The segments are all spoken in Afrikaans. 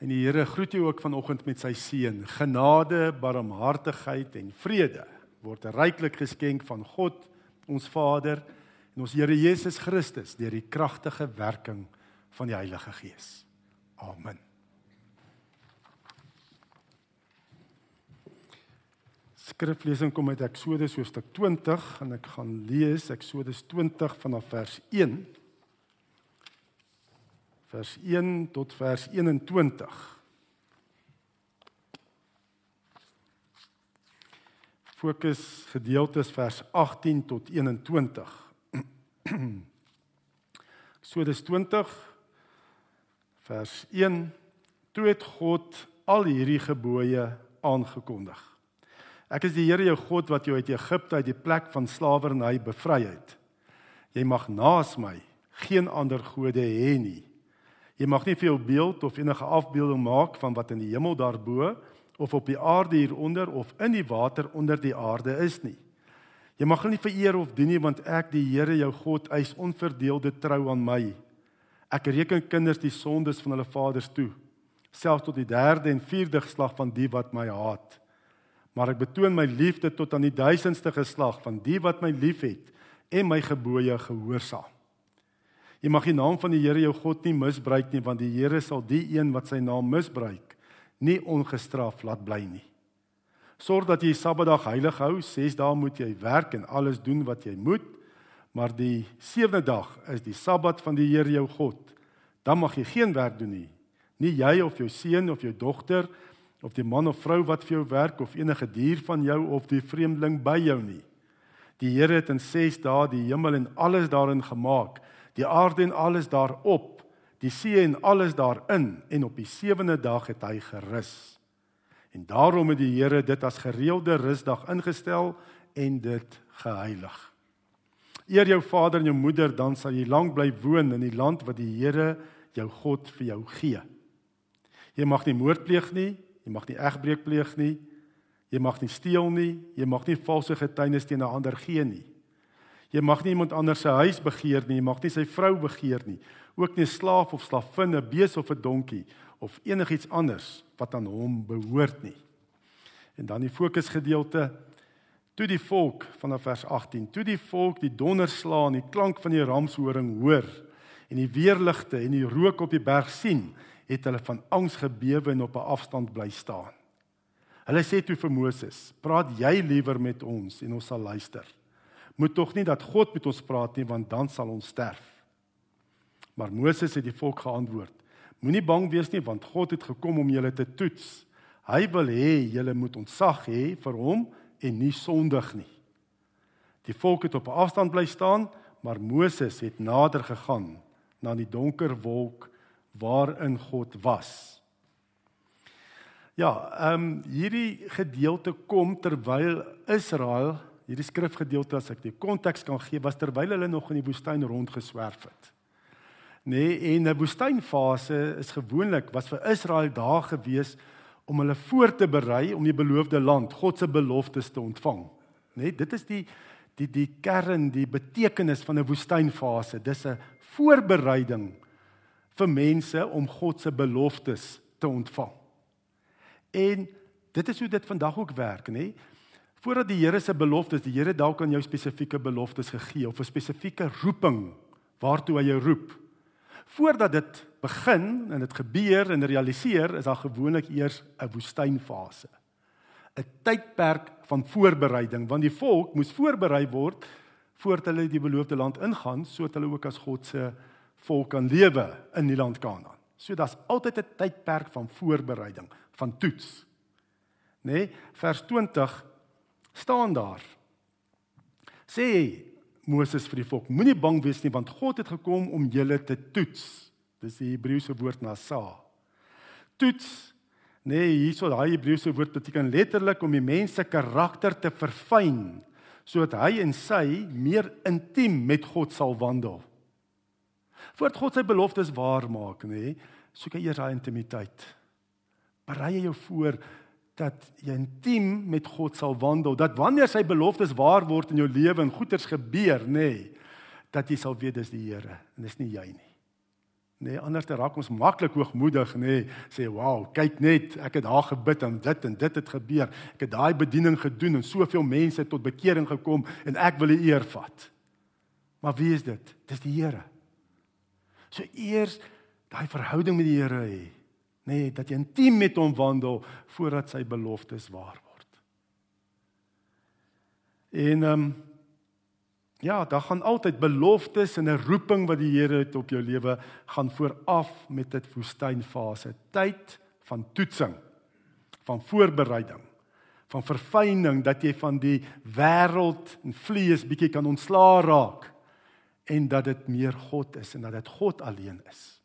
En die Here groet jou ook vanoggend met sy seën. Genade, barmhartigheid en vrede word ryklik geskenk van God, ons Vader en ons Here Jesus Christus deur die kragtige werking van die Heilige Gees. Amen. Skriflesing kom uit Eksodus hoofstuk 20 en ek gaan lees Eksodus 20 vanaf vers 1 vers 1 tot vers 21. Fokus gedeeltes vers 18 tot 21. Eksodus 20 vers 1 Toe het God al hierdie gebooie aangekondig. Ek is die Here jou God wat jou uit Egipte uit die plek van slawerny bevry het. Jy mag naas my geen ander gode hê nie. Jy mag nie vir jou beeld of enige afbeelding maak van wat in die hemel daarbo of op die aarde hieronder of in die water onder die aarde is nie. Jy mag hulle nie vereer of dien nie want ek die Here jou God eis onverdeelde trou aan my. Ek reken kinders die sondes van hulle vaders toe, selfs tot die derde en vierde geslag van die wat my haat. Maar ek betoon my liefde tot aan die duisendste geslag van die wat my liefhet en my gebooie gehoorsaam. Jy mag die naam van die Here jou God nie misbruik nie, want die Here sal die een wat sy naam misbruik, nie ongestraf laat bly nie. Sorg dat jy Sabbatdag heilig hou. 6 dae moet jy werk en alles doen wat jy moet, maar die sewende dag is die Sabbat van die Here jou God. Dan mag jy geen werk doen nie. Nie jy of jou seun of jou dogter of die man of vrou wat vir jou werk of enige dier van jou of die vreemdeling by jou nie. Die Here het in 6 dae die hemel en alles daarin gemaak die aarde en alles daarop, die see en alles daarin en op die sewende dag het hy gerus. En daarom het die Here dit as gereelde rusdag ingestel en dit geheilig. Eer jou vader en jou moeder dan sal jy lank bly woon in die land wat die Here jou God vir jou gee. Jy mag nie moord pleeg nie, jy mag nie egbreek pleeg nie, jy mag nie steel nie, jy mag nie valse getuienis teen 'n ander gee nie. Jy mag nie iemand anders se huis begeer nie, jy mag nie sy vrou begeer nie, ook nie 'n slaaf of slavin, 'n bees of 'n donkie of enigiets anders wat aan hom behoort nie. En dan die fokusgedeelte toe die volk vanaf vers 18, toe die volk die donderslaan, die klank van die ramshoring hoor en die weerligte en die rook op die berg sien, het hulle van angs gebewe en op 'n afstand bly staan. Hulle sê toe vir Moses: "Praat jy liewer met ons en ons sal luister." Moet tog nie dat God met ons praat nie want dan sal ons sterf. Maar Moses het die volk geantwoord: Moenie bang wees nie want God het gekom om julle te toets. Hy wil hê julle moet ontzag hê vir hom en nie sondig nie. Die volk het op 'n afstand bly staan, maar Moses het nader gegaan na die donker wolk waarin God was. Ja, ehm um, hierdie gedeelte kom terwyl Israel hierdie skrifgedeelte as ek die konteks kan gee was terwyl hulle nog in die woestyn rondgeswerf het. Nee, en 'n woestynfase is gewoonlik was vir Israel daar gewees om hulle voor te berei om die beloofde land, God se beloftes te ontvang. Nee, dit is die die die kern, die betekenis van 'n woestynfase. Dis 'n voorbereiding vir mense om God se beloftes te ontvang. En dit is hoe dit vandag ook werk, nê? Nee? Voordat die Here se beloftes, die Here dalk aan jou spesifieke beloftes gegee of 'n spesifieke roeping waartoe hy jou roep. Voordat dit begin en dit gebeur en realiseer, is daar gewoonlik eers 'n woestynfase. 'n Tydperk van voorbereiding want die volk moes voorberei word voordat hulle die beloofde land ingaan sodat hulle ook as God se volk kan lewe in die land Kanaan. So daar's altyd 'n tydperk van voorbereiding, van toets. Nê? Nee, vers 20 staan daar. Sê Moses vir die volk: Moenie bang wees nie want God het gekom om julle te toets. Dis die Hebreëse woord nasa. Toets. Nee, hierso daai Hebreëse woord beteken letterlik om die mens se karakter te verfyn sodat hy en sy meer intiem met God sal wandel. Voordat God sy beloftes waar maak, nê, soek hy eers daai intimiteit. Berei jou voor dat jy intiem met God sal wandel, dat wanneer sy beloftes waar word in jou lewe en goeders gebeur, nê, nee, dat jy sal weet dis die Here en dis nie jy nie. Nee, anders dan raak ons maklik hoogmoedig, nê, nee, sê wow, kyk net, ek het daar gebid en dit en dit het gebeur. Ek het daai bediening gedoen en soveel mense tot bekering gekom en ek wil die eer vat. Maar wie is dit? Dis die Here. So eers daai verhouding met die Here hê, nê, nee, dat jy intiem met hom wandel voordat sy beloftes waar word. En ehm um, Ja, daar gaan altyd beloftes en 'n roeping wat die Here het op jou lewe gaan vooraf met dit woestynfase, tyd van toetsing, van voorbereiding, van verfyning dat jy van die wêreld en vlees bietjie kan ontslaa raak en dat dit meer God is en dat dit God alleen is.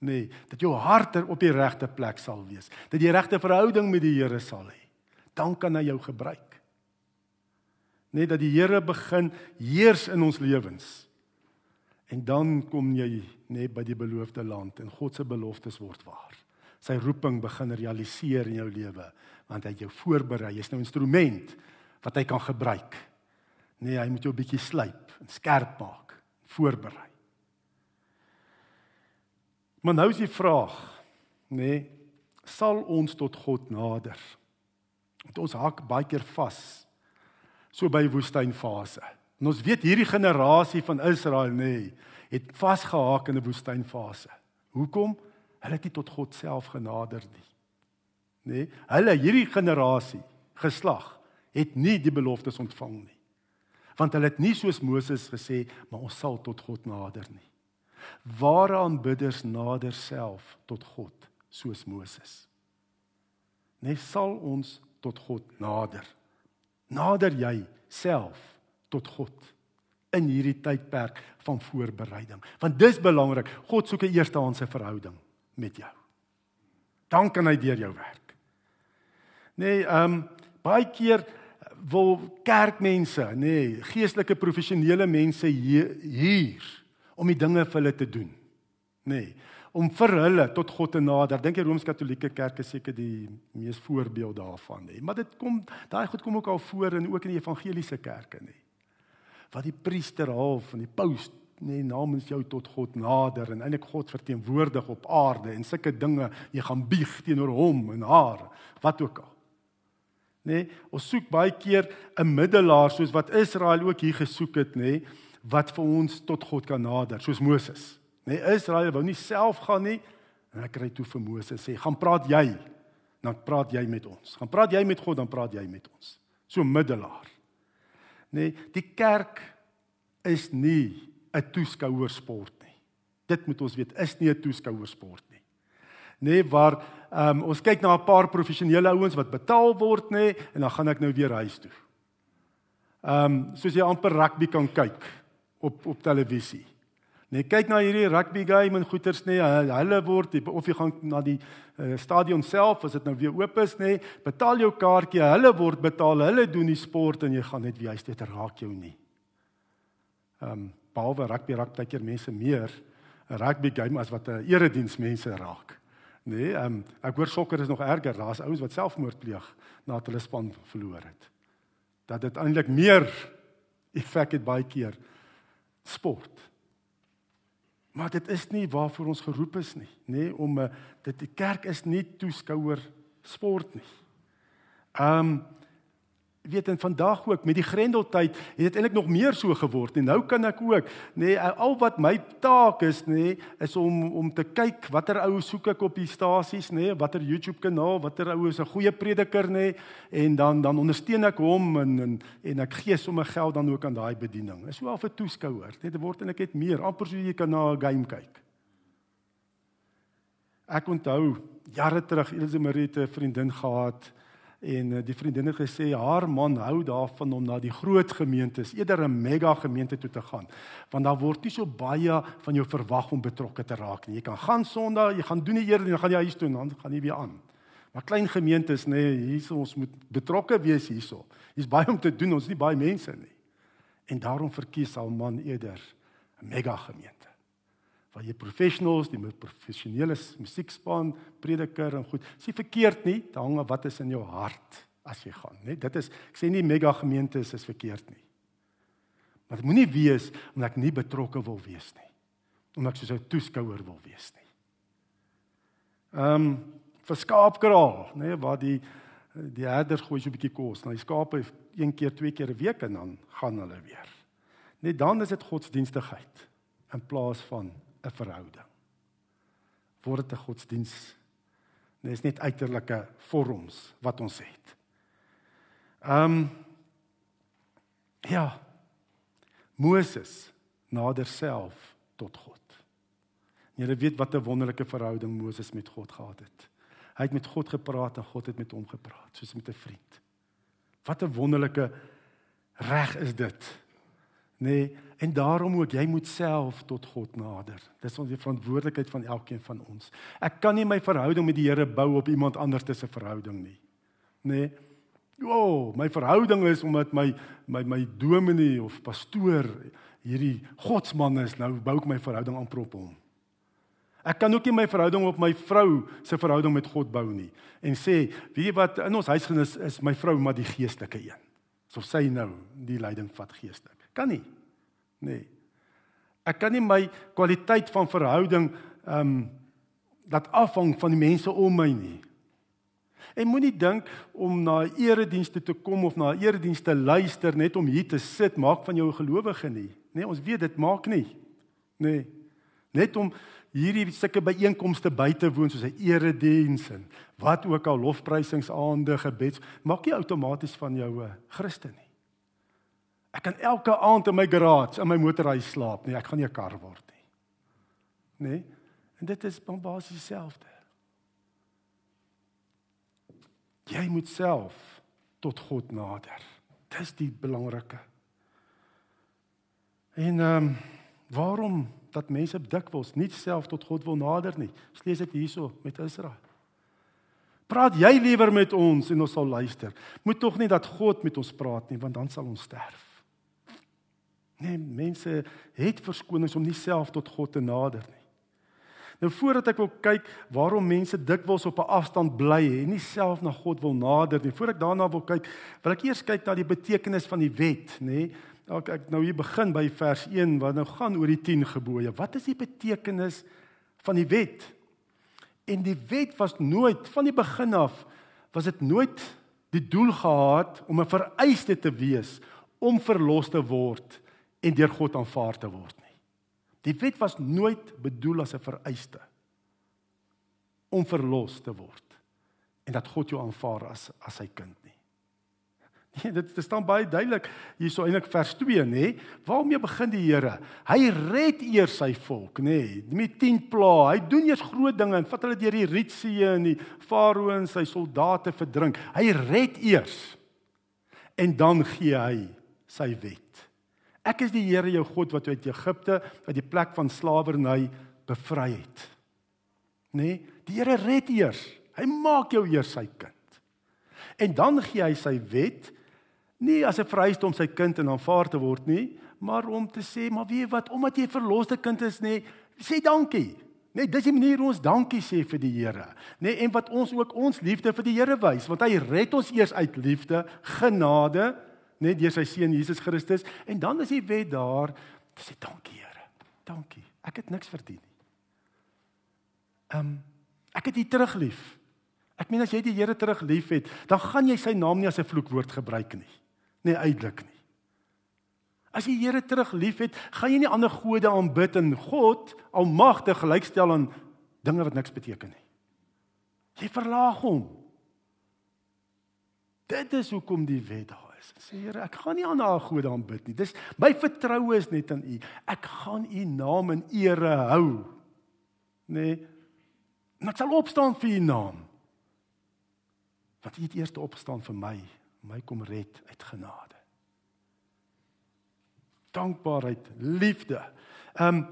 Nee, dat jou hart er op die regte plek sal wees, dat jy regte verhouding met die Here sal hê. Dan kan hy jou gebruik net dat die Here begin heers in ons lewens. En dan kom jy net by die beloofde land en God se beloftes word waar. Sy roeping begin realiseer in jou lewe want hy het jou voorberei. Jy's nou 'n instrument wat hy kan gebruik. Nee, hy moet jou 'n bietjie slyp en skerp maak, voorberei. Maar nou is die vraag, nê, nee, sal ons tot God nader? Want ons hak baie keer vas so by woestynfase. En ons weet hierdie generasie van Israel nê, nee, het vasgehaak in 'n woestynfase. Hoekom? Hulle het nie tot God self genader nie. Nê? Nee, hulle hierdie generasie geslag het nie die beloftes ontvang nie. Want hulle het nie soos Moses gesê, maar ons sal tot God nader nie. Ware aanbidders nader self tot God soos Moses. Net sal ons tot God nader nader jy self tot God in hierdie tydperk van voorbereiding. Want dis belangrik. God soek 'n eerstehandse verhouding met jou. Dan kan hy deur jou werk. Nee, ehm um, baie keer wil kerkmense, nê, nee, geestelike professionele mense hier, hier om die dinge vir hulle te doen. Nê. Nee, om vir hulle tot God te nader. Dink jy Rooms-Katolieke Kerk is seker die mees voorbeeld daarvan, nê? Maar dit kom daai goed kom ook al voor in ook in die evangeliese kerke, nê. Wat die priester half en die paus nê namens jou tot God nader en eintlik God verteenwoordig op aarde en sulke dinge jy gaan bieg teenoor hom en haar, wat ook al. Nê, ons soek baie keer 'n middelaar soos wat Israel ook hier gesoek het, nê, wat vir ons tot God kan nader, soos Moses. Nee, Israel wou nie self gaan nie. En ek kry toe vir Moses sê, "Gaan praat jy." Dan praat jy met ons. Gaan praat jy met God, dan praat jy met ons. So middelaar. Nee, die kerk is nie 'n toeskouersport nie. Dit moet ons weet, is nie 'n toeskouersport nie. Nee, waar um, ons kyk na 'n paar professionele ouens wat betaal word nê nee, en dan gaan ek nou weer huis toe. Ehm um, soos jy amper rugby kan kyk op op televisie. Nee, kyk na hierdie rugby game en goeters nê, nee, hulle word of jy gaan na die uh, stadion self as dit nou weer oop is nê, nee, betaal jou kaartjie, hulle word betaal, hulle doen die sport en jy gaan net wie huis dit raak jou nie. Ehm um, behalwe rugby raak baie keer mense meer 'n rugby game as wat 'n erediens mense raak. Nee, ehm um, ek hoor sokker is nog erger, daar's ouens wat selfmoord pleeg nadat hulle span verloor het. Dat dit eintlik meer effek het baie keer sport. Maar dit is nie waarvoor ons geroep is nie, nê, nee, om uh, dit die kerk is nie toeskouer sport nie. Ehm um, weet en vandag ook met die grendeltyd het dit eintlik nog meer so geword en nou kan ek ook nê nee, al wat my taak is nê nee, is om om te kyk watter ou soek ek op die stasies nê nee, watter YouTube kanaal watter ou is 'n goeie prediker nê nee, en dan dan ondersteun ek hom en en en ek gee sommer geld dan ook aan daai bediening. Is al vir toeskouer net word en ek het meer amper so jy kan na 'n game kyk. Ek onthou jare terug Elise Marie 'n vriendin gehad En eh, die vriendin het gesê haar man hou daarvan om na die groot gemeentes, eerder 'n mega gemeente toe te gaan, want daar word nie so baie van jou verwag om betrokke te raak nie. Jy kan gaan Sondag, jy gaan doen die eerder en dan gaan jy huis toe en dan gaan jy weer aan. Maar klein gemeentes nê, nee, hierso ons moet betrokke wees hierso. Hier's baie om te doen, ons is nie baie mense nie. En daarom verkies al man eerder 'n mega gemeente waar jy professionals, die professionele musiekspan, prediker en goed. Dis nie verkeerd nie, dit hang af wat is in jou hart as jy gaan, né? Dit is ek sê nie mega gemeente is verkeerd nie. Maar dit moenie wees omdat ek nie betrokke wil wees nie. omdat ek so 'n toeskouer wil wees nie. Ehm um, vir skaapkraal, nê, nee, waar die die herders gooi so 'n bietjie kos, nou die skape een keer, twee keer 'n week en dan gaan hulle weer. Net dan is dit godsdienstigheid in plaas van 'n verhouding. Word dit 'n godsdiens? Dit is net uiterlike vorms wat ons het. Ehm um, ja. Moses nader self tot God. Jy weet wat 'n wonderlike verhouding Moses met God gehad het. Hy het met God gepraat en God het met hom gepraat soos met 'n vriend. Wat 'n wonderlike reg is dit. Nee, en daarom ook jy moet self tot God nader. Dis ons verantwoordelikheid van elkeen van ons. Ek kan nie my verhouding met die Here bou op iemand anders se verhouding nie. Nee. O, my verhouding is omdat my my my dominee of pastoor hierdie godsman is, nou bou ek my verhouding aan prop hom. Ek kan ook nie my verhouding op my vrou se verhouding met God bou nie en sê, weet jy wat, in ons huisgenis is my vrou maar die geestelike een. So sy nou die leiding vat geestelik. Kan nie. Nee. Ek kan nie my kwaliteit van verhouding ehm um, dat afhang van die mense om my nie. En moenie dink om na 'n eredienste te kom of na 'n eredienste luister net om hier te sit maak van jou 'n gelowige nie. Nee, ons weet dit maak nie. Nee. Net om hierdie sulke byeenkomste by te woon soos 'n erediens en wat ook al lofprysingsaande gebeds maak nie outomaties van jou 'n Christen nie. Ek kan elke aand in my garage in my motorhuis slaap, nee, ek gaan nie 'n kar word nie. Nee. En dit is basies dieselfde. Jy moet self tot God nader. Dis die belangrike. En ehm um, waarom dat mense dikwels nie self tot God wil nader nie? Ons lees dit hierso met Israel. Praat jy liewer met ons en ons sal luister. Moet tog nie dat God met ons praat nie, want dan sal ons sterf. Nee, mense het verskonings om nie self tot God te nader nie. Nou voordat ek wil kyk waarom mense dikwels op 'n afstand bly en nie self na God wil nader nie, voordat ek daarna wil kyk, wil ek eers kyk na die betekenis van die wet, nê? Ek ek nou hier begin by vers 1 wat nou gaan oor die 10 gebooie. Wat is die betekenis van die wet? En die wet was nooit van die begin af was dit nooit die doel gehad om 'n vereiste te wees om verlos te word en deur God aanvaar te word nie. Die wet was nooit bedoel as 'n vereiste om verlos te word en dat God jou aanvaar as as sy kind nie. Nee, dit dit staan baie duidelik hierso eintlik vers 2 nê. Waarmee begin die Here? Hy red eers sy volk nê. Met 10 plaae. Hy doen eers groot dinge en vat hulle deur die Rietsee en die Farao en sy soldate verdrink. Hy red eers. En dan gee hy sy wet. Ek is die Here jou God wat jou uit Egipte uit die plek van slawerny bevry het. Nee, die Here red eers. Hy maak jou eers sy kind. En dan gee hy sy wet nie as 'n vereiste om sy kind in aanvaar te word nie, maar om te sê, maar weet wat, omdat jy verloste kind is, nê, sê dankie. Nee, dis die manier ons dankie sê vir die Here. Nee, en wat ons ook ons liefde vir die Here wys, want hy red ons eers uit liefde, genade, net deur sy seun Jesus Christus en dan is die wet daar sê dankie Here. Dankie. Ek het niks verdien nie. Ehm um, ek het U terug lief. Ek meen as jy die Here terug lief het, dan gaan jy sy naam nie as 'n vloekwoord gebruik nie. Nee, uitelik nie. As jy Here terug liefhet, gaan jy nie ander gode aanbid en God almagtig gelykstel aan dinge wat niks beteken nie. Jy verlaag hom. Dit is hoekom die wet daar is. Sê Here, ek gaan nie aan haar gode aanbid nie. Dis my vertroue is net aan U. Ek gaan U naam in ere hou. Nee. En ek sal opstaan vir U naam. Want U het eers opgestaan vir my, my kom red uit genade. Dankbaarheid, liefde. Ehm um,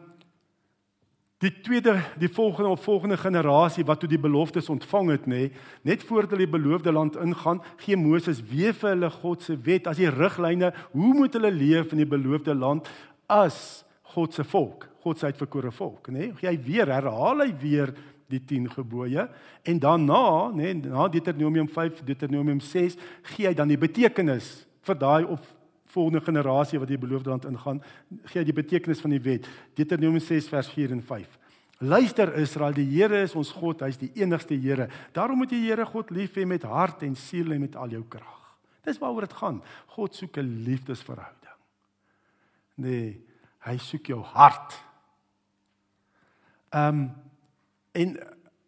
Die tweede, die volgende op volgende generasie wat toe die beloftes ontvang het, nê, net voordat hulle die beloofde land ingaan, gee Moses weer vir hulle God se wet as die riglyne hoe moet hulle leef in die beloofde land as God se volk, God se uitverkore volk, nê? Hy weer herhaal hy weer die 10 gebooie en daarna, nê, na Deuteronomium 5, Deuteronomium 6, gee hy dan die betekenis vir daai op volgende generasie wat die beloofde land ingaan, gee die betekenis van die wet. Deuteronomium 6 vers 4 en 5. Luister Israel, die Here is ons God, hy's die enigste Here. Daarom moet jy die Here God lief hê met hart en siel en met al jou krag. Dis waaroor dit gaan. God soek 'n liefdesverhouding. Nee, hy soek jou hart. Ehm um, en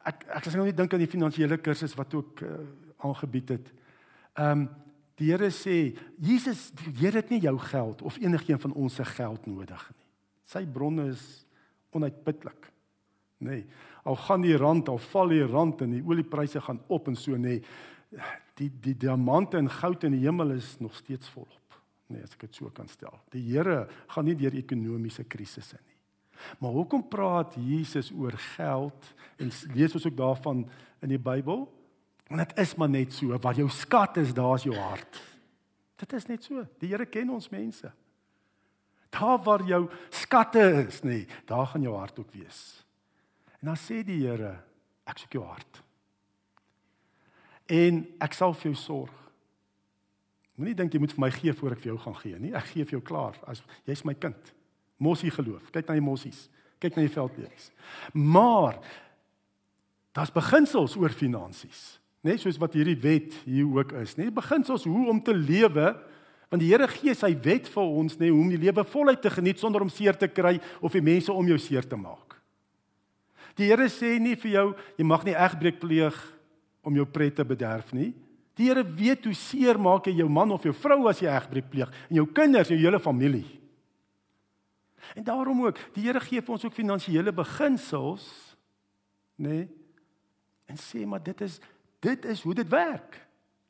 ek ek as ek nou net dink aan die finansiële kursus wat ook uh, aangebied het. Ehm um, die Here sê Jesus die Here het nie jou geld of enigiemand van ons se geld nodig nie. Sy bronne is onuitputlik. Nee. Al gaan die rand, al val die rand en die oliepryse gaan op en so nê. Nee, die die diamante en goud in die hemel is nog steeds volop. Nee, as ek dit so kan stel. Die Here gaan nie deur ekonomiese krisisse nie. Maar hoekom praat Jesus oor geld en lees ons ook daarvan in die Bybel? Want dit is maar net so, waar jou skat is, daar's jou hart. Dit is net so. Die Here ken ons mense. Daar waar jou skatte is, nê, nee, daar gaan jou hart ook wees. En dan sê die Here, ek soek jou hart. En ek sal vir jou sorg. Moenie dink jy moet vir my gee voor ek vir jou gaan gee nie. Ek gee vir jou klaar as jy's my kind. Mossie geloof. Kyk na die mossies. Kyk na die veldlelies. Maar daar's beginsels oor finansies, Nee, soos wat hierdie wet hier ook is, né? Nee, beginsels hoe om te lewe want die Here gee sy wet vir ons, nee, hoe om die lewe voluit te geniet sonder om seer te kry of die mense om jou seer te maak. Die Here sê nie vir jou jy mag nie egbreek pleeg om jou pret te bederf nie. Die Here weet hoe seer maak jy jou man of jou vrou as jy egbreek pleeg en jou kinders, jou hele familie. En daarom ook, die Here gee vir ons ook finansiële beginsels, nê? En sê maar dit is dit is hoe dit werk.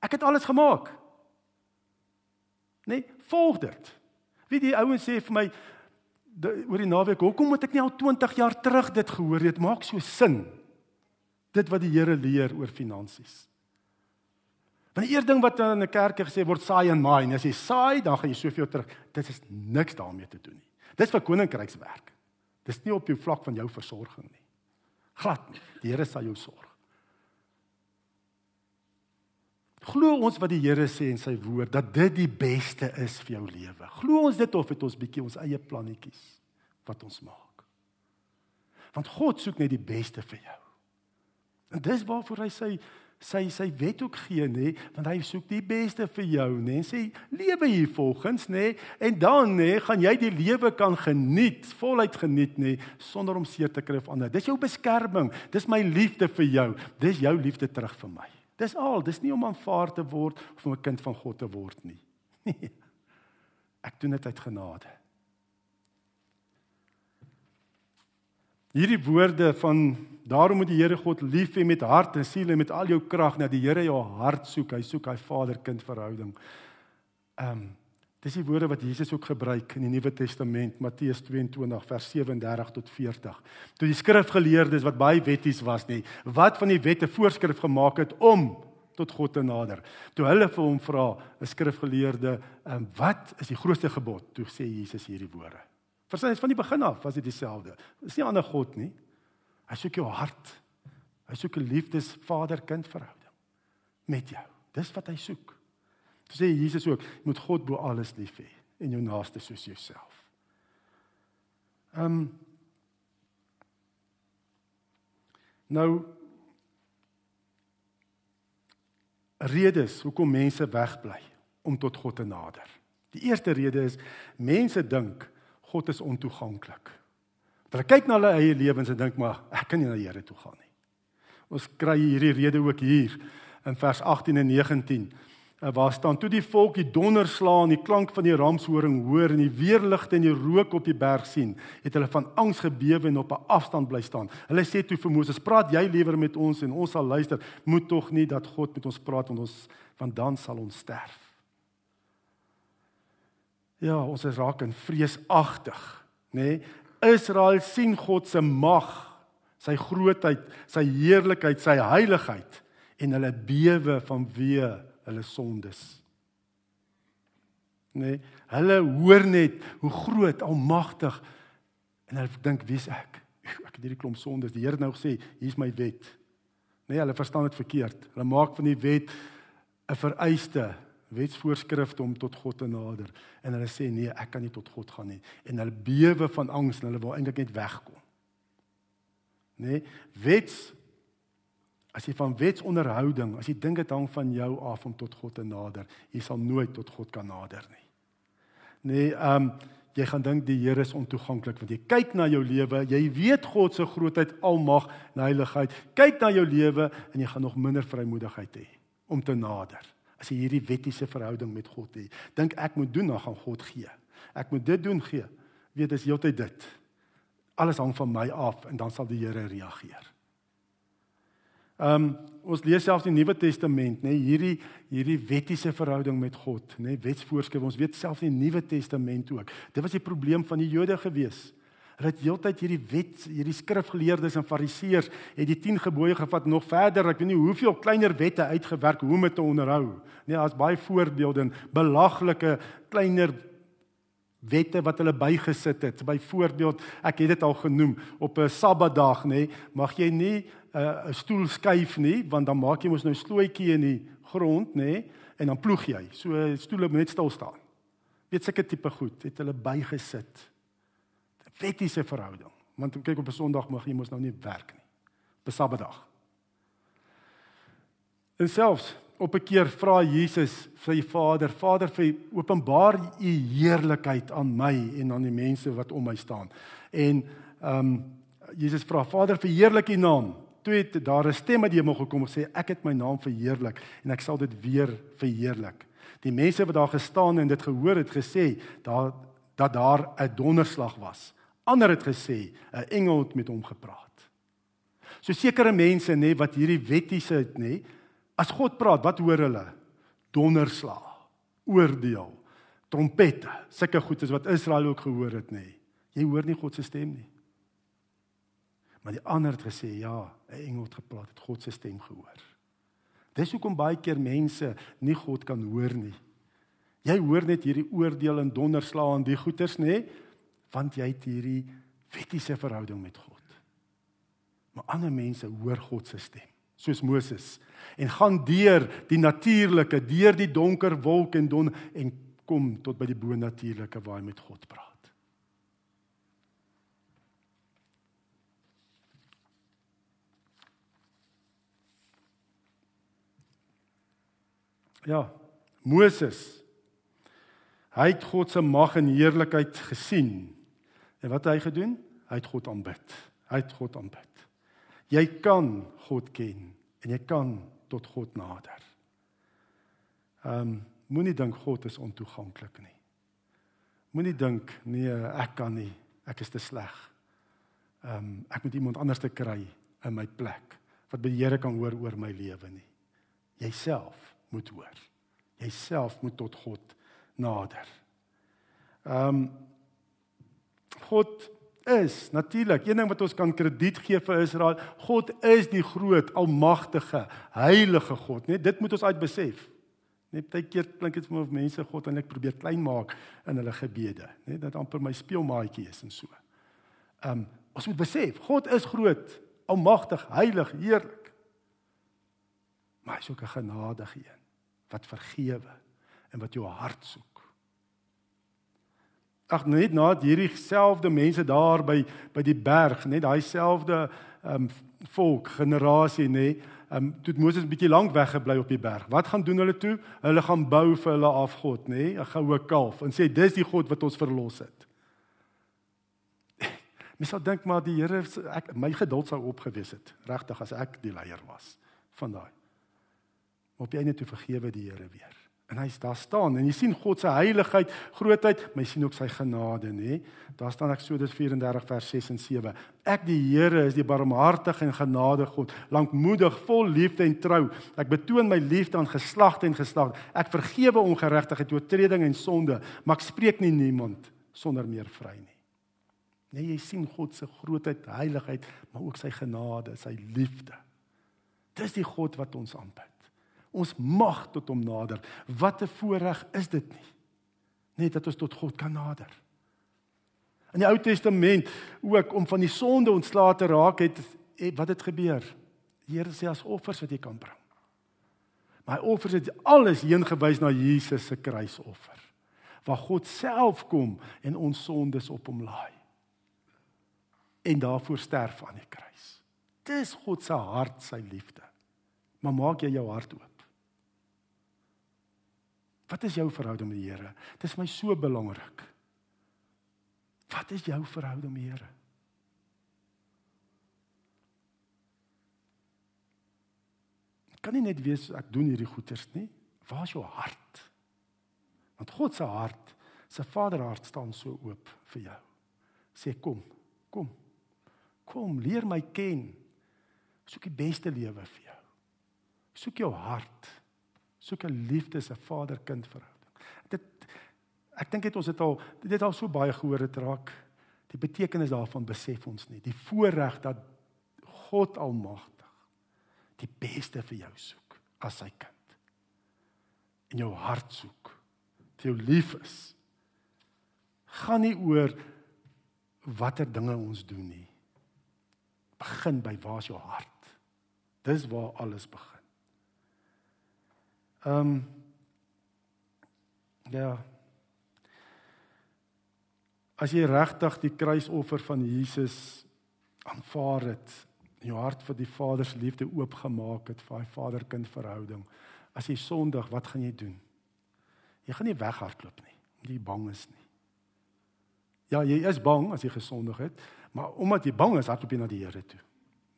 Ek het alles gemaak. Nê? Nee, volg dit. Wie die ouens sê vir my de, oor die naweek, hoekom moet ek nie al 20 jaar terug dit gehoor het? Maak so sin. Dit wat die Here leer oor finansies. Want die eerste ding wat in 'n kerk gesê word, saai en maai. En as jy saai, dan gaan jy soveel terug. Dit is niks daarmee te doen nie. Dis vir koninkrykswerk. Dis nie op jou vlak van jou versorging nie. Glad nie. Die Here sal jou sorg. Glo ons wat die Here sê in sy woord dat dit die beste is vir jou lewe. Glo ons dit of het ons bietjie ons eie plannetjies wat ons maak? Want God soek net die beste vir jou. En dis waarvoor hy sê sy sy wet ook gee nê? Want hy soek die beste vir jou nê? Sê lewe hier volgens nê? En dan nê gaan jy die lewe kan geniet voluit geniet nê? Sonder om seer te kry of ander. Dis jou beskerming. Dis my liefde vir jou. Dis jou liefde terug vir my dis al dis nie om aanvaar te word of om 'n kind van God te word nie ek doen dit uit genade Hierdie woorde van daarom moet die Here God lief hê met hart en siel en met al jou krag, dat die Here jou hart soek. Hy soek hy vader-kind verhouding. Ehm um, dis die woorde wat Jesus ook gebruik in die Nuwe Testament, Matteus 22 vers 37 tot 40. Toe die skrifgeleerdes wat baie wetties was, nê, wat van die wette voorskrif gemaak het om tot God te nader. Toe hulle vir hom vra, 'n skrifgeleerde, ehm wat is die grootste gebod? Toe sê Jesus hierdie woorde. Verstaan, van die begin af was dit dieselfde. Dis nie ander God nie. Hy soek jou hart. Hy soek 'n liefdes-vader-kind verhouding met jou. Dis wat hy soek. Toe sê Jesus ook, jy moet God bo alles lief hê en jou naaste soos jouself. Ehm um, Nou redes hoekom mense wegbly om tot God te nader. Die eerste rede is mense dink God is ontoeganklik. Hulle kyk na hulle eie lewens en dink maar ek kan nie na die Here toe gaan nie. Ons kry hierdie rede ook hier in vers 18 en 19. Eh, waar staan toe die volk die donderslaan, die klank van die ramshoring hoor en die weerligte en die rook op die berg sien, het hulle van angs gebewe en op 'n afstand bly staan. Hulle sê toe vir Moses: "Praat jy liewer met ons en ons sal luister. Moet tog nie dat God met ons praat want ons want dan sal ons sterf." Ja, ons is raak in vreesagtig, nê? Nee? Israel sien God se mag, sy grootheid, sy heerlikheid, sy heiligheid en hulle bewe vanweë hulle sondes. Nee, hulle hoor net hoe groot, almagtig en hulle dink wie's ek? Ek het hierdie klomp sondes. Die Here het nou gesê, hier's my wet. Nee, hulle verstaan dit verkeerd. Hulle maak van die wet 'n vereiste wetsvoorskrifte om tot God te nader en hulle sê nee, ek kan nie tot God gaan nie en hulle bewe van angs en hulle wil eintlik net wegkom. Nê? Nee, wets as jy van wetsonderhouding, as jy dink dit hang van jou af om tot God te nader, jy sal nooit tot God kan nader nie. Nee, ehm um, jy gaan dink die Here is ontoeganklik want jy kyk na jou lewe, jy weet God se grootheid, almag en heiligheid. Kyk na jou lewe en jy gaan nog minder vrymoedigheid hê om te nader. As jy hierdie wettiese verhouding met God het, dink ek moet doen, dan gaan God gee. Ek moet dit doen gee. Weet dis heeltyd dit. Alles hang van my af en dan sal die Here reageer. Ehm um, ons lees selfs die Nuwe Testament, nê, nee, hierdie hierdie wettiese verhouding met God, nê, nee, wetsvoorskrifte. Ons weet selfs in die Nuwe Testament ook. Dit was die probleem van die Jode gewees. Hulle het heeltyd hierdie wet, hierdie skrifgeleerdes en fariseërs het die 10 gebooie gevat nog verder. Ek weet nie hoeveel kleiner wette uitgewerk hoe om dit te onderhou. Nee, daar's baie voorbeelde en belaglike kleiner wette wat hulle bygesit het. Byvoorbeeld, ek het dit al genoem, op 'n Sabbatdag, nê, mag jy nie 'n uh, stoel skuif nie, want dan maak jy mos nou 'n slooitjie in die grond, nê, en dan ploeg jy. So stoele moet net stil staan. Weet seker tipe goed, het hulle bygesit. Wettiese verhouding. Want kyk op 'n Sondag mag jy mos nou nie werk nie. Op 'n Sabbatdag. En selfs op 'n keer vra Jesus vir sy Vader, Vader, vir openbaar u heerlikheid aan my en aan die mense wat om my staan. En ehm um, Jesus vra, Vader, verheerlik u naam. Toe het daar 'n stem uit die hemel gekom en sê, ek het my naam verheerlik en ek sal dit weer verheerlik. Die mense wat daar gestaan en dit gehoor het, gesê daar dat daar 'n donderslag was. Ander het gesê 'n engel het met hom gepraat. So sekere mense nê wat hierdie wettiese nê As God praat, wat hoor hulle? Donderslag, oordeel, trompette, sulke goedes wat Israel ook gehoor het, nê. Jy hoor nie God se stem nie. Maar die ander het gesê, ja, 'n engel het gepraat, het God se stem gehoor. Dis hoekom baie keer mense nie God kan hoor nie. Jy hoor net hierdie oordeel en donderslag en die goeters, nê, want jy het hierdie wettiese verhouding met God. Maar ander mense hoor God se stem soos Moses en gaan deur die natuurlike, deur die donker wolk en don en kom tot by die bonatuurlike waar hy met God praat. Ja, Moses hy het God se mag en heerlikheid gesien. En wat het hy gedoen? Hy het God aanbid. Hy het God aanbid. Jy kan God ken en jy kan tot God nader. Ehm um, moenie dink God is ontoeganklik nie. Moenie dink nee, ek kan nie. Ek is te sleg. Ehm um, ek moet iemand anders te kry in my plek wat by die Here kan hoor oor my lewe nie. Jouself moet hoor. Jouself moet tot God nader. Ehm um, God is natuurlik een ding wat ons kan krediet gee vir Israel. God is die groot, almagtige, heilige God, né? Dit moet ons uitbesef. Net baie keer klink dit vir my of mense God eintlik probeer klein maak in hulle gebede, né? Dat amper my speelmaatjie is en so. Um ons moet besef, God is groot, almagtig, heilig, heerlik. Maar hy is ook 'n genadige een wat vergewe en wat jou hart soek ag net na hierdie selfde mense daar by by die berg, net daai selfde ehm um, volk generasie nê. Ehm um, toe Moses 'n bietjie lank weggebly op die berg. Wat gaan doen hulle toe? Hulle gaan bou vir hulle afgod nê, 'n goue kalf en sê dis die God wat ons verlos het. Mens sal dink maar die Here ek my geduld sou opgewees het, regtig as ek die leier was van daai. Op jy net toe vergewe die Here weer. En hy's daar staan en jy sien God se heiligheid, grootheid, maar jy sien ook sy genade, nê? Daar staan Eksodus 34 vers 6 en 7. Ek die Here is die barmhartige en genadige God, lankmoedig, vol liefde en trou. Ek betoon my liefde aan geslagte en geslag. Ek vergewe ongeregtigheid, oortreding en sonde, maar ek spreek nie niemand sonder meer vry nie. Nee, jy sien God se grootheid, heiligheid, maar ook sy genade, sy liefde. Dis die God wat ons aanbid. Ons mag tot hom nader. Wat 'n voorreg is dit nie? Net dat ons tot God kan nader. In die Ou Testament ook om van die sonde ontslae te raak het, het wat het gebeur? Die Here sê as offers wat jy kan bring. My offers het alles heen gewys na Jesus se kruisoffer. Waar God self kom en ons sondes op hom laai. En daarvoor sterf aan die kruis. Dis God se hart, sy liefde. Maar maak jy jou hart oop? Wat is jou verhouding met die Here? Dit is my so belangrik. Wat is jou verhouding met die Here? kan nie net wees ek doen hierdie goeders nie. Waar is jou hart? Want God se hart, sy Vaderhart staan so oop vir jou. Sê kom, kom. Kom, leer my ken. Soek die beste lewe vir jou. Soek jou hart. Soek 'n liefde se vader-kind verhouding. Dit ek dink dit ons het al dit het al so baie gehoor het raak. Die betekenis daarvan besef ons nie. Die voorreg dat God almag die beste vir jou soek as sy kind. In jou hart soek. Vir jou lief is. Gaan nie oor watter dinge ons doen nie. Begin by waar's jou hart. Dis waar alles begin. Um, ja. As jy regtig die kruisoffer van Jesus aanvaar het, jou hart vir die Vader se liefde oopgemaak het vir daai vader-kind verhouding. As jy sondig, wat gaan jy doen? Jy gaan nie weghardloop nie, jy bang is nie. Ja, jy is bang as jy gesondig het, maar omdat jy bang is, hardloop jy na die Here toe.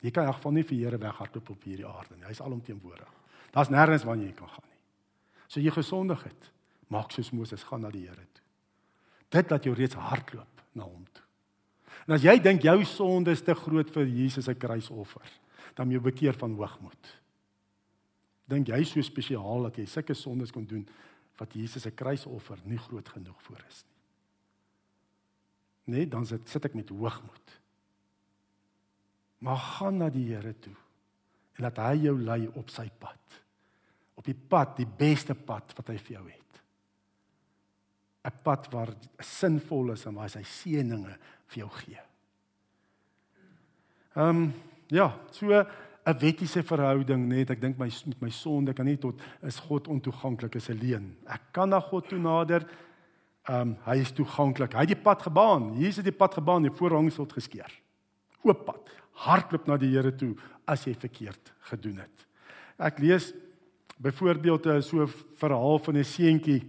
Jy kan in elk geval nie vir die Here weghardloop op hierdie aarde nie. Hy is alomteenwoordig. Daar's nêrens waar jy kan gaan. So jy gesondig het, maak soos Moses gaan na die Here toe. Dit laat jou reeds hardloop na hom toe. En as jy dink jou sonde is te groot vir Jesus se kruisoffer, dan jy bekeer van hoogmoed. Dink jy so spesiaal dat jy sulke sondes kon doen wat Jesus se kruisoffer nie groot genoeg vir is nie. Nee, dan sit sit ek met hoogmoed. Maar gaan na die Here toe en laat hy jou lei op sy pad. Op die pad, die beste pad wat hy vir jou het. 'n pad waar sinvol is en waar hy sy seëninge vir jou gee. Ehm um, ja, so 'n wettiese verhouding net ek dink my met my sonde kan nie tot is God ontoeganklik is alleen. Ek kan na God toe nader. Ehm um, hy is toeganklik. Hy het die pad gebaan. Jesus het die pad gebaan, die voorhangsel geskeer. Oop pad. Hardloop na die Here toe as jy verkeerd gedoen het. Ek lees byvoorbeeld 'n so verhaal van 'n seentjie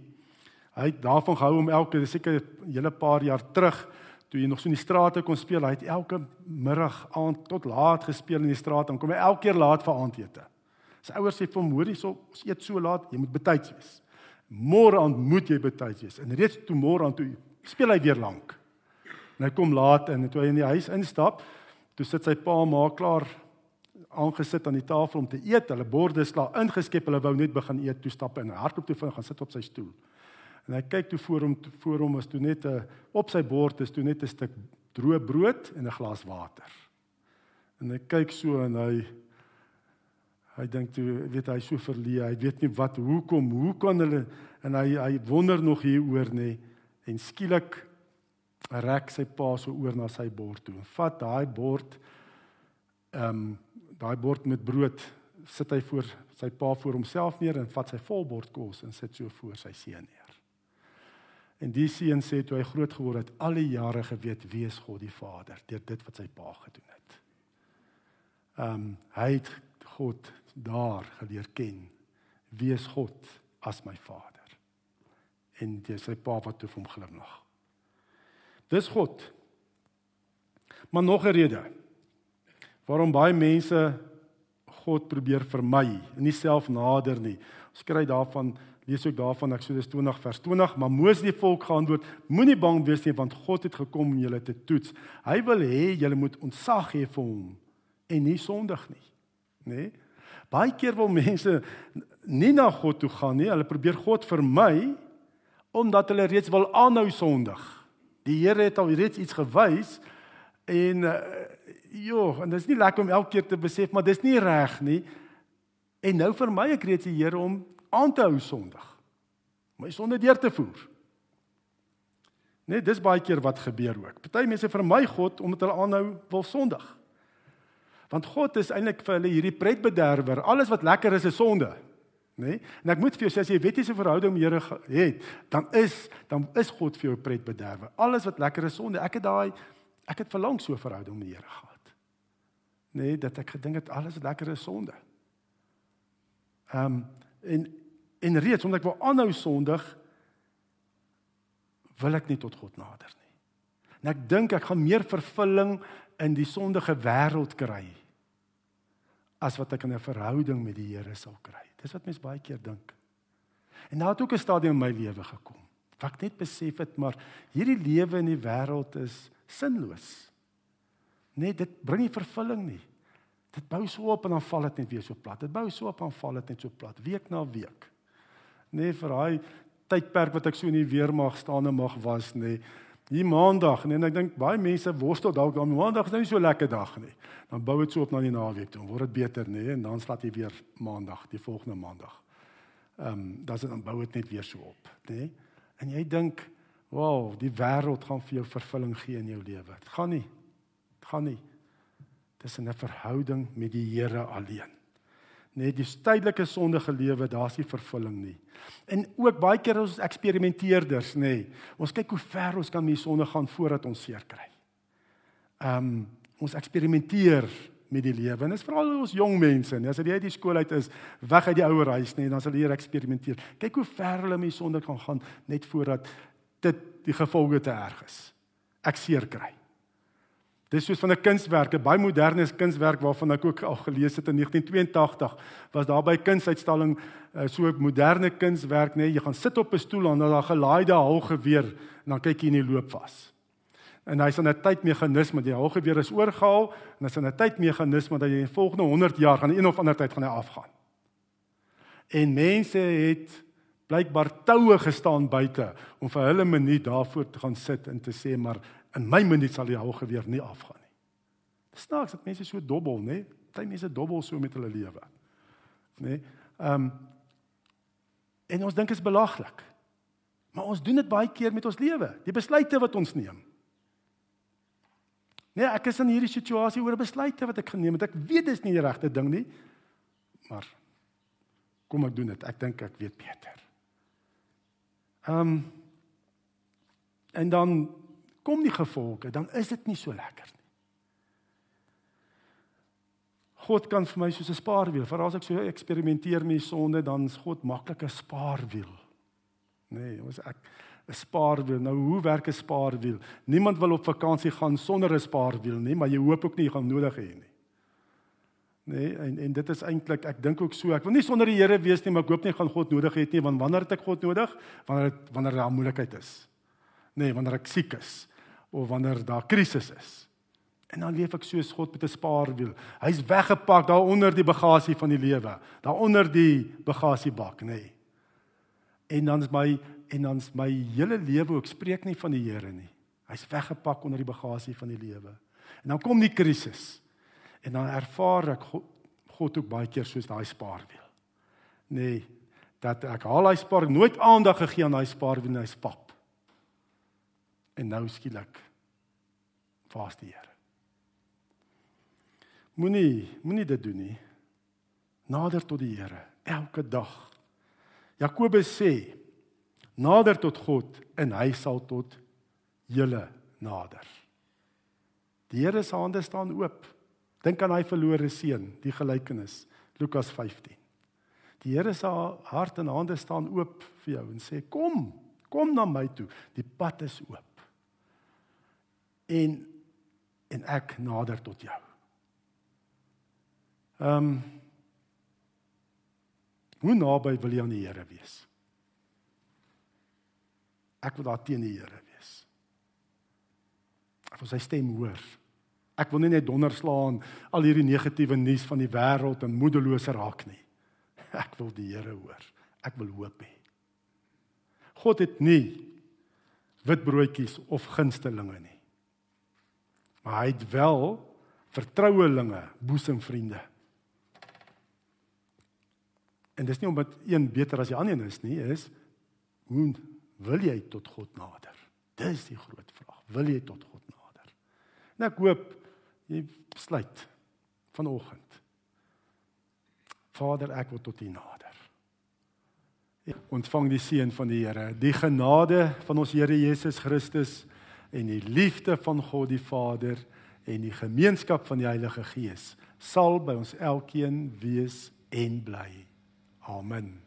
Hy het daarvan gehou om elke seker 'n hele paar jaar terug toe hy nog so in die strate kon speel, hy het elke middag aand tot laat gespeel in die straat en kom hy elke keer laat vir aandete. Sy ouers sê vir hom: "Hoorie, so ons eet so laat, jy moet betyds wees. Môre aand moet jy betyds wees." En reeds toe môre aand toe speel hy weer lank. En hy kom laat in en toe hy in die huis instap, toe sit sy pa maar klaar aangesit aan die tafel om te eet. Hulle borde is klaar ingeskep. Hulle wou net begin eet. Toe stap hy en hardloop toe gaan sit op sy stoel. En hy kyk toe voor hom voor hom was toe net 'n op sy bord is toe net 'n stuk droë brood en 'n glas water. En hy kyk so en hy hy dink toe weet hy so verleë, hy weet nie wat hoekom, hoe kan hulle en hy hy wonder nog hieroor nê en skielik rek sy pa so oor na sy bord toe. Vat daai bord ehm um, daai bord met brood sit hy voor sy pa voor homself neer en vat sy volbord kos en sit so voor sy seun neer. En die seun sê toe hy groot geword het, al die jare geweet wie is God die Vader deur dit wat sy pa gedoen het. Ehm um, hy het God daar geleer ken. Wie is God as my Vader? En dis sy pa wat toe vir hom glimlag. Dis God. Maar nog 'n rede waarom baie mense God probeer vermy en nie self nader nie. Ons kry daarvan lees ook daarvan Eksodus 20 vers 20, maar Moses die volk geantwoord: Moenie bang wees nie, want God het gekom om julle te toets. Hy wil hê julle moet ontsag hê vir hom en nie sondig nie. Nê? Nee? Baie keer wil mense nie na God toe gaan nie. Hulle probeer God vermy omdat hulle reeds wil aanhou sondig. Die Here het al reeds iets gewys en uh, jo, en dit is nie lekker om elke keer te besef maar dis nie reg nie. En nou vermy ek reeds die Here om aan te hou sondig. My sonde deur te voer. Nee, dis baie keer wat gebeur ook. Party mense vermy God omdat hulle aanhou wil sondig. Want God is eintlik vir hulle hierdie pretbederwer. Alles wat lekker is is sonde. nê? Nee? En ek moet vir jou sê as jy wettiese verhouding met Here het, dan is dan is God vir jou pret bederwe. Alles wat lekker is sonde. Ek het daai ek het verlang so verhouding met die Here gehad. Nee, dat ek gedink het alles wat lekker is sonde. Ehm um, en en reeds omdat ek wil aanhou sondig wil ek nie tot God nader nie. En ek dink ek gaan meer vervulling in die sondige wêreld kry as wat ek in 'n verhouding met die Here sal kry. Dis wat mense baie keer dink. En nou het ook 'n stadium in my lewe gekom. Wat ek net besef het maar hierdie lewe in die wêreld is sinloos. Net dit bring nie vervulling nie. Dit bou so op en dan val dit net weer so plat. Dit bou so op en val dit net so plat week na week. Nee vir daai tydperk wat ek so in die weermag staan en mag was. Nee, hier maandag nee, en ek dink baie mense worstel dalk dan maandag is nou nie so lekker dag nie. Dan bou dit so op na die naweek toe. Word dit beter nee, en dan slaat jy weer maandag, die volgende maandag. Ehm um, dan dan bou dit net weer so op? Nee? En jy dink, "Wow, die wêreld gaan vir jou vervulling gee in jou lewe." Dit gaan nie. Dit gaan nie. Dit is 'n verhouding met die Here alleen. Net die tydelike sondige lewe, daar's nie vervulling nie. En ook baie keer ons eksperimenteerders, nê. Ons kyk hoe ver ons kan met die sonde gaan voordat ons seer kry. Ehm um, ons eksperimenteer met die lewe. En dit is veral ons jong mense, nee, as jy uit die skool uit is, weg uit die ouer huis, nê, dan sal jy hier eksperimenteer. Kyk hoe ver hulle met die sonde kan gaan net voordat dit die gevolge te erg is. Ek seer kry. Dis soos van 'n kunswerk, 'n baie moderne kunswerk waarvan ek ook al gelees het in 1982, was daar by kunsuitstalling uh, so 'n moderne kunswerk, nee, jy gaan sit op 'n stoel en dan daar gelaaide haalgeweer en dan kyk jy in die loop vas. En hy's aan 'n tydmeganisme, die haalgeweer is oorgehaal en aan 'n tydmeganisme dat jy in volgende 100 jaar gaan een of ander tyd gaan hy afgaan. En mense het blykbaar toue gestaan buite om vir hulle minuut daarvoor te gaan sit en te sê maar in my minuut sal die hougeweer nie afgaan nie. Dis snaaks dat mense so dobbel, nê? Party mense dobbel so met hulle lewe. Nê? Ehm um, en ons dink is belaglik. Maar ons doen dit baie keer met ons lewe, die besluite wat ons neem. Nee, ek is in hierdie situasie oor besluite wat ek geneem het. Ek weet dis nie die regte ding nie. Maar kom ek doen dit. Ek dink ek weet beter. Ehm um, en dan kom die gevolge, dan is dit nie so lekker nie. God kan vir my soos 'n spaarwiel, veral as ek so eksperimenteer met sonde, dan is God maklike spaarwiel. Nee, ons ek 'n spaarwiel. Nou hoe werk 'n spaarwiel? Niemand wil op vakansie gaan sonder 'n spaarwiel nie, maar jy hoop ook nie jy gaan nodig hê nie. Nee, en en dit is eintlik ek dink ook so. Ek wil nie sonder die Here wees nie, maar ek hoop nie gaan God nodig hê nie, want wanneer het ek God nodig? Wanneer het, wanneer daar moeilikheid is. Nee, wanneer ek siek is of wanneer daar krisis is. En dan leef ek soos God met 'n spaarwiel. Hy's weggepak daar onder die bagasie van die lewe, daar onder die bagasiebak, nê. Nee. En dan is my en dan is my hele lewe ook spreek nie van die Here nie. Hy's weggepak onder die bagasie van die lewe. En dan kom die krisis. En dan ervaar ek God, God ook baie keer soos daai spaarwiel. Nee, dat ek al daai spaar nooit aandag gegee aan daai spaarwiel en hy spap. En nou skielik vaas die Here. Moenie moenie dit doen nie. Nader tot die Here elke dag. Jakobus sê: Nader tot God en hy sal tot julle nader. Die Here se hande staan oop. Dink aan hy verlore seun, die gelykenis Lukas 15. Die Here se hart en hande staan oop vir jou en sê: Kom, kom na my toe. Die pad is oop en en ek nader tot jou. Ehm um, Hoe naby wil jy aan die Here wees? Ek wil daar teen die Here wees. Ek wil sy stem hoor. Ek wil nie net donderslaan al hierdie negatiewe nuus van die wêreld en moedeloos raak nie. Ek wil die Here hoor. Ek wil hoop hê. God het nie witbroodjies of gunstelinge nie. Maar hy het wel vertrouelinge, boesemvriende. En dis nie omdat een beter as die ander is nie, is hoe wil jy tot God nader? Dis die groot vraag. Wil jy tot God nader? En ek hoop jy besluit vanoggend. Vader, ek wil tot U nader. Ontvang die seën van die Here, die genade van ons Here Jesus Christus en die liefde van God die Vader en die gemeenskap van die Heilige Gees sal by ons elkeen wees en bly. Amen.